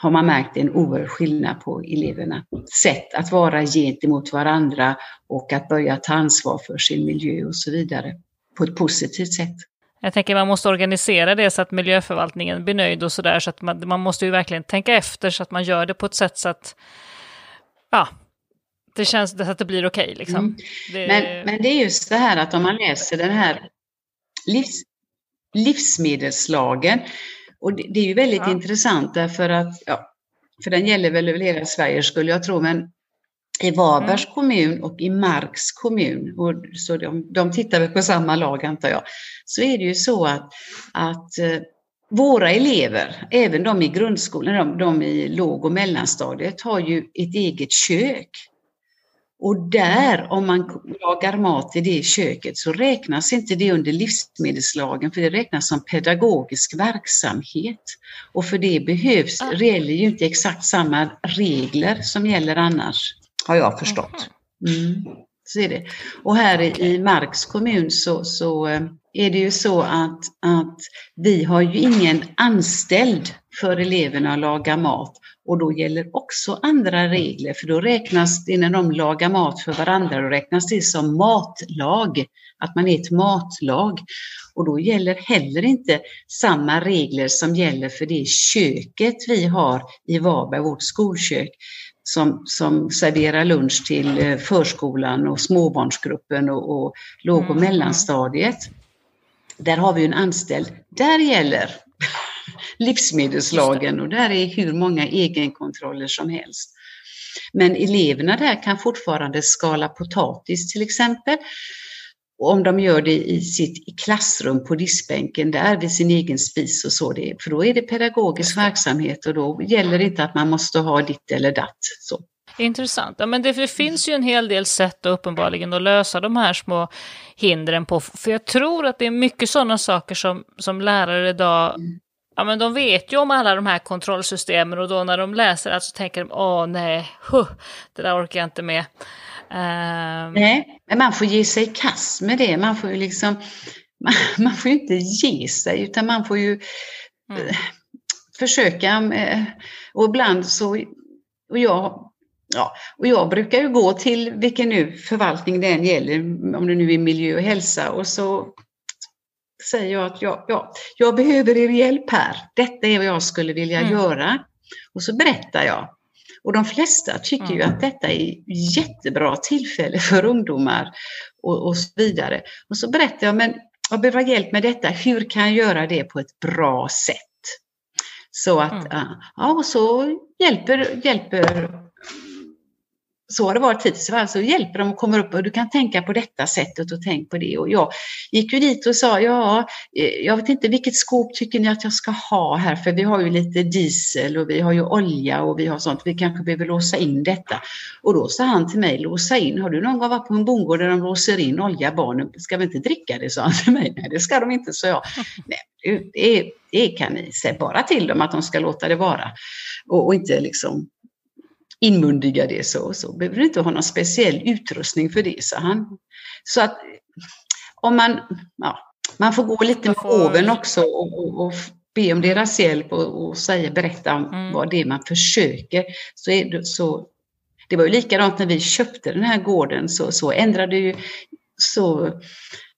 har man märkt en oerhörd skillnad på eleverna. Sätt att vara gentemot varandra och att börja ta ansvar för sin miljö och så vidare på ett positivt sätt. Jag tänker man måste organisera det så att miljöförvaltningen blir nöjd och sådär, så att man, man måste ju verkligen tänka efter så att man gör det på ett sätt så att, ja, det känns så att det blir okej okay, liksom. Mm. Det... Men, men det är just det här att om man läser den här livs, livsmedelslagen och det, det är ju väldigt ja. intressant därför att, ja, för den gäller väl över hela Sverige skulle jag tro, men i Varbergs mm. kommun och i Marks kommun, och så de, de tittar väl på samma lag antar jag, så är det ju så att, att eh, våra elever, även de i grundskolan, de, de i låg och mellanstadiet, har ju ett eget kök. Och där, om man lagar mat i det köket, så räknas inte det under livsmedelslagen, för det räknas som pedagogisk verksamhet. Och för det behövs, det gäller ju inte exakt samma regler som gäller annars, har jag förstått. Mm. Så är det. Och här i Marks kommun så, så eh, är det ju så att, att vi har ju ingen anställd för eleverna att laga mat. Och då gäller också andra regler, för då räknas det när de lagar mat för varandra, då räknas det som matlag, att man är ett matlag. Och då gäller heller inte samma regler som gäller för det köket vi har i Varberg, vårt skolkök, som, som serverar lunch till eh, förskolan och småbarnsgruppen och, och låg och mm. mellanstadiet. Där har vi en anställd. Där gäller livsmedelslagen och där är hur många egenkontroller som helst. Men eleverna där kan fortfarande skala potatis till exempel. Och om de gör det i sitt klassrum på diskbänken där vid sin egen spis och så, det, för då är det pedagogisk verksamhet och då gäller det inte att man måste ha ditt eller datt. Så. Intressant. Ja, men det, det, finns ju en hel del sätt uppenbarligen att lösa de här små hindren på. För jag tror att det är mycket sådana saker som, som lärare idag mm ja men de vet ju om alla de här kontrollsystemen och då när de läser det så tänker de åh nej, huh, det där orkar jag inte med. Um... Nej, men man får ge sig i kast med det. Man får ju liksom man, man får inte ge sig utan man får ju mm. Eh, försöka. Med, och ibland så, och jag Ja, och jag brukar ju gå till vilken nu förvaltning det än gäller, om det nu är miljö och hälsa, och så säger jag att jag, ja, jag behöver er hjälp här. Detta är vad jag skulle vilja mm. göra. Och så berättar jag. Och de flesta tycker mm. ju att detta är jättebra tillfälle för ungdomar och, och så vidare. Och så berättar jag, men jag behöver hjälp med detta. Hur kan jag göra det på ett bra sätt? Så att, mm. ja, och så hjälper, hjälper så har det varit hittills. Alltså hjälper dem att komma upp och du kan tänka på detta sättet och tänk på det. Och jag gick ju dit och sa, ja, eh, jag vet inte vilket skåp tycker ni att jag ska ha här? För vi har ju lite diesel och vi har ju olja och vi har sånt. Vi kanske behöver låsa in detta. Och då sa han till mig, låsa in. Har du någon gång varit på en bondgård där de låser in olja? Barnen ska vi inte dricka det? sa han till mig. Nej, det ska de inte, sa jag. Nej, det, det kan ni säga bara till dem att de ska låta det vara. Och, och inte liksom inmundiga det så, så behöver du inte ha någon speciell utrustning för det, sa han. Så att om man, ja, man får gå lite med oven också och, och, och be om deras hjälp och, och säga, berätta om mm. vad det är man försöker. Så, det, så det var ju likadant när vi köpte den här gården så, så ändrade ju så,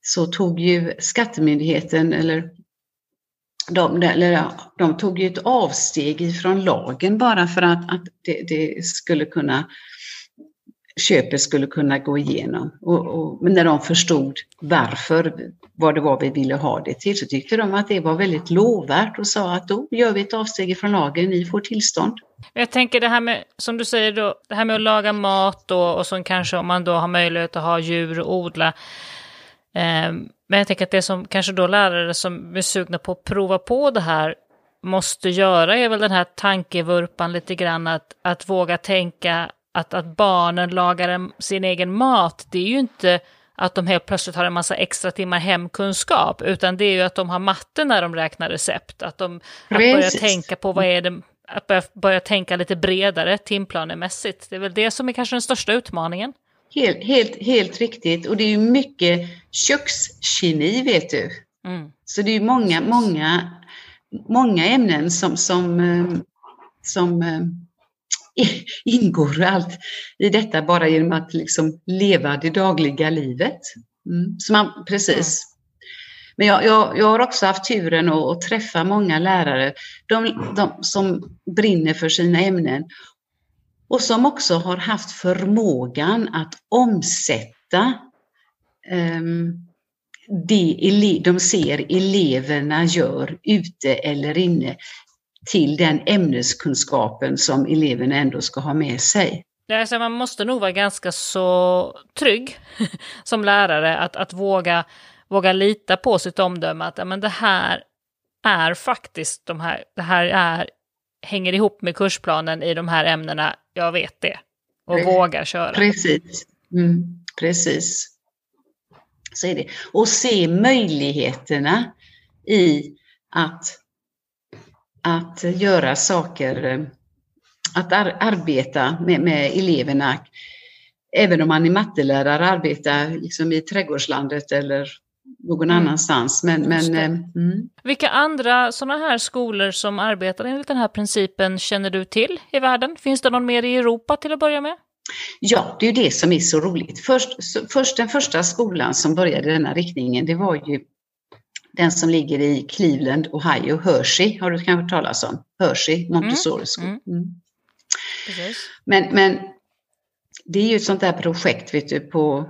så tog ju skattemyndigheten eller de, eller, de tog ju ett avsteg ifrån lagen bara för att, att det, det skulle kunna köpet skulle kunna gå igenom. Och, och, men när de förstod varför, vad det var vi ville ha det till, så tyckte de att det var väldigt lovvärt och sa att då gör vi ett avsteg från lagen, ni får tillstånd. Jag tänker det här med, som du säger då, det här med att laga mat då, och som kanske om man då har möjlighet att ha djur och odla. Eh, men jag tänker att det som kanske då lärare som är sugna på att prova på det här måste göra är väl den här tankevurpan lite grann att, att våga tänka att, att barnen lagar sin egen mat. Det är ju inte att de helt plötsligt har en massa extra timmar hemkunskap, utan det är ju att de har matte när de räknar recept. Att de att börja tänka på vad är det, att börja, börja tänka lite bredare timplanemässigt. Det är väl det som är kanske den största utmaningen. Helt, helt, helt riktigt. Och det är ju mycket kökskemi, vet du. Mm. Så det är många, många, många ämnen som, som, eh, som eh, ingår allt i detta bara genom att liksom leva det dagliga livet. Mm. Så man, precis. Mm. Men jag, jag, jag, har också haft turen att, att träffa många lärare de, de, som brinner för sina ämnen och som också har haft förmågan att omsätta um, det de ser eleverna gör ute eller inne till den ämneskunskapen som eleverna ändå ska ha med sig. Alltså man måste nog vara ganska så trygg som lärare att, att våga, våga lita på sitt omdöme att men det här är faktiskt de här, det här är, hänger ihop med kursplanen i de här ämnena jag vet det. Och Pre vågar köra. Precis. Mm, precis. Så är det. Och se möjligheterna i att, att göra saker, att ar arbeta med, med eleverna. Även om man är mattelärare, arbeta liksom i trädgårdslandet eller någon mm. annanstans. Men, men, eh, mm. Vilka andra sådana här skolor som arbetar enligt den här principen känner du till i världen? Finns det någon mer i Europa till att börja med? Ja, det är ju det som är så roligt. Först, först, den första skolan som började i denna riktningen, det var ju den som ligger i Cleveland, Ohio, Hershey, har du kanske hört talas om? Hershey Montessori School. Mm. Mm. Men, men det är ju ett sånt där projekt vet du, på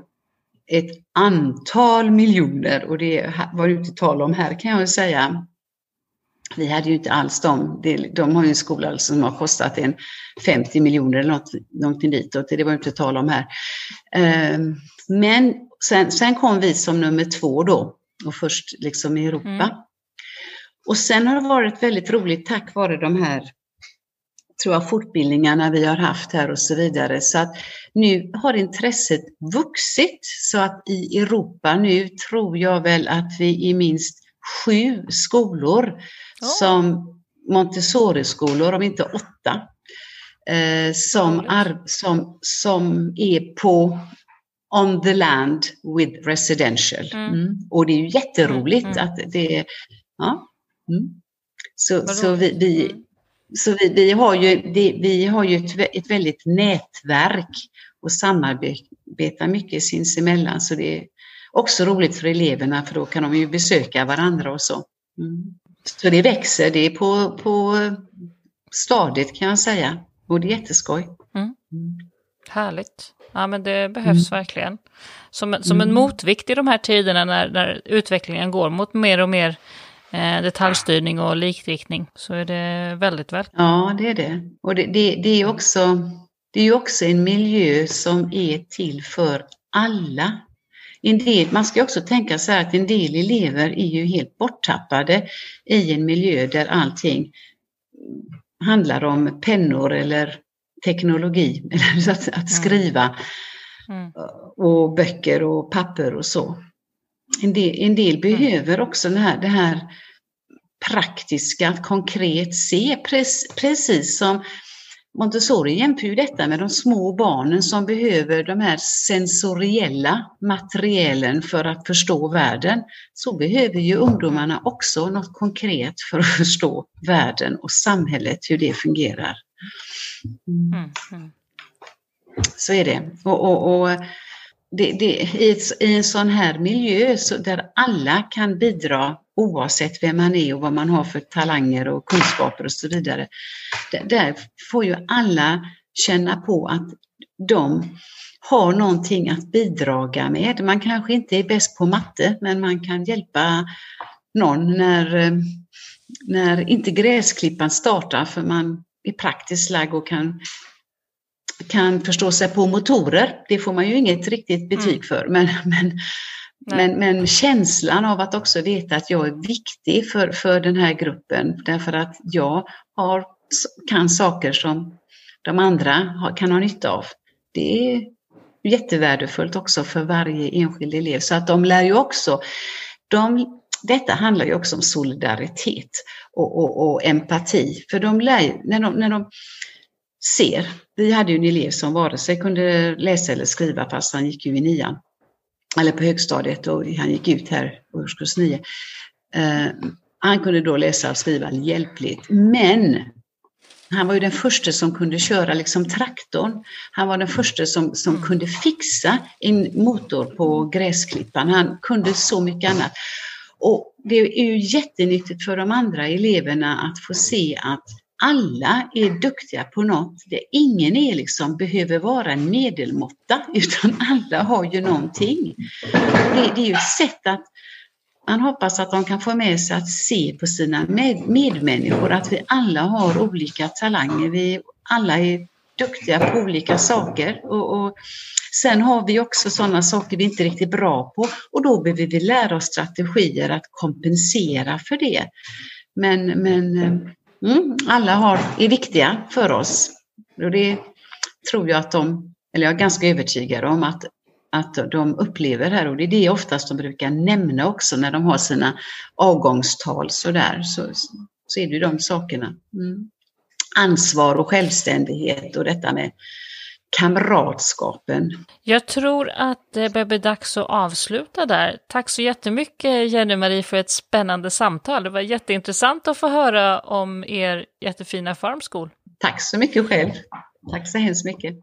ett antal miljoner och det var det inte tal om här kan jag säga. Vi hade ju inte alls dem. De har ju en skola som har kostat en 50 miljoner eller något, någonting ditåt. Det var inte tal om här. Ehm, men sen, sen kom vi som nummer två då och först liksom i Europa. Mm. Och sen har det varit väldigt roligt tack vare de här tror jag, fortbildningarna vi har haft här och så vidare. Så att nu har intresset vuxit så att i Europa nu tror jag väl att vi är minst sju skolor oh. som Montessori-skolor, om inte åtta, eh, som, ar, som, som är på on the land with residential. Mm. Mm. Och det är ju jätteroligt mm. att det ja. Mm. Så, så vi, vi mm. Så vi, vi, har ju, vi har ju ett, ett väldigt nätverk och samarbetar mycket sinsemellan. Så det är också roligt för eleverna för då kan de ju besöka varandra och så. Mm. Så det växer, det är på, på stadigt kan jag säga. Och det är jätteskoj. Mm. mm. Härligt. Ja men det behövs mm. verkligen. Som, som en mm. motvikt i de här tiderna när, när utvecklingen går mot mer och mer detaljstyrning och likriktning så är det väldigt väl. Ja det är det. Och det, det, det är också det är också en miljö som är till för alla. En del, man ska också tänka så här att en del elever är ju helt borttappade i en miljö där allting handlar om pennor eller teknologi, eller att, att mm. skriva mm. och böcker och papper och så. En del, en del mm. behöver också det här, det här praktiska, att konkret se, precis som Montessori jämför ju detta med de små barnen som behöver de här sensoriella materialen för att förstå världen. Så behöver ju ungdomarna också något konkret för att förstå världen och samhället, hur det fungerar. Mm, mm. Så är det. Och, och, och det, det, i, ett, i, en sån här miljö så där alla kan bidra oavsett vem man är och vad man har för talanger och kunskaper och så vidare. Där, där får ju alla känna på att de har någonting att bidraga med. Man kanske inte är bäst på matte men man kan hjälpa någon när, när inte gräsklippan startar för man är praktiskt lagd och kan, kan förstå sig på motorer. Det får man ju inget riktigt betyg mm. för, men, men, men, men, känslan av att också veta att jag är viktig för, för den här gruppen därför att jag har, kan saker som de andra har, kan ha nytta av. Det är jättevärdefullt också för varje enskild elev. Så att de lär ju också, de, detta handlar ju också om solidaritet och, och, och empati. För de lär, när, de, när de ser, vi hade ju en elev som vare sig kunde läsa eller skriva fast han gick ju i nian, eller på högstadiet och han gick ut här årskurs nio. Uh, han kunde då läsa och skriva hjälpligt, men han var ju den första som kunde köra liksom traktorn. Han var den första som, som mm. kunde fixa en motor på gräsklippan. Han kunde så mycket annat. Och det är ju jättenyttigt för de andra eleverna att få se att alla är duktiga på något. Det, ingen är liksom, behöver vara en medelmåtta utan alla har ju någonting. Det, det är ju ett sätt att man hoppas att de kan få med sig att se på sina med, medmänniskor, att vi alla har olika talanger. Vi alla är duktiga på olika saker. Och, och sen har vi också sådana saker vi inte är riktigt bra på och då behöver vi lära oss strategier att kompensera för det. Men, men eh, mm, alla har, är viktiga för oss. Och det tror jag att de, eller jag är ganska övertygad om att, att de upplever här och det är det oftast de brukar nämna också när de har sina avgångstal sådär. Så, så är det ju de sakerna. Mm ansvar och självständighet och detta med kamratskapen. Jag tror att det börjar bli dags att avsluta där. Tack så jättemycket Jenny-Marie för ett spännande samtal. Det var jätteintressant att få höra om er jättefina farmskol. Tack så mycket själv. Tack så hemskt mycket.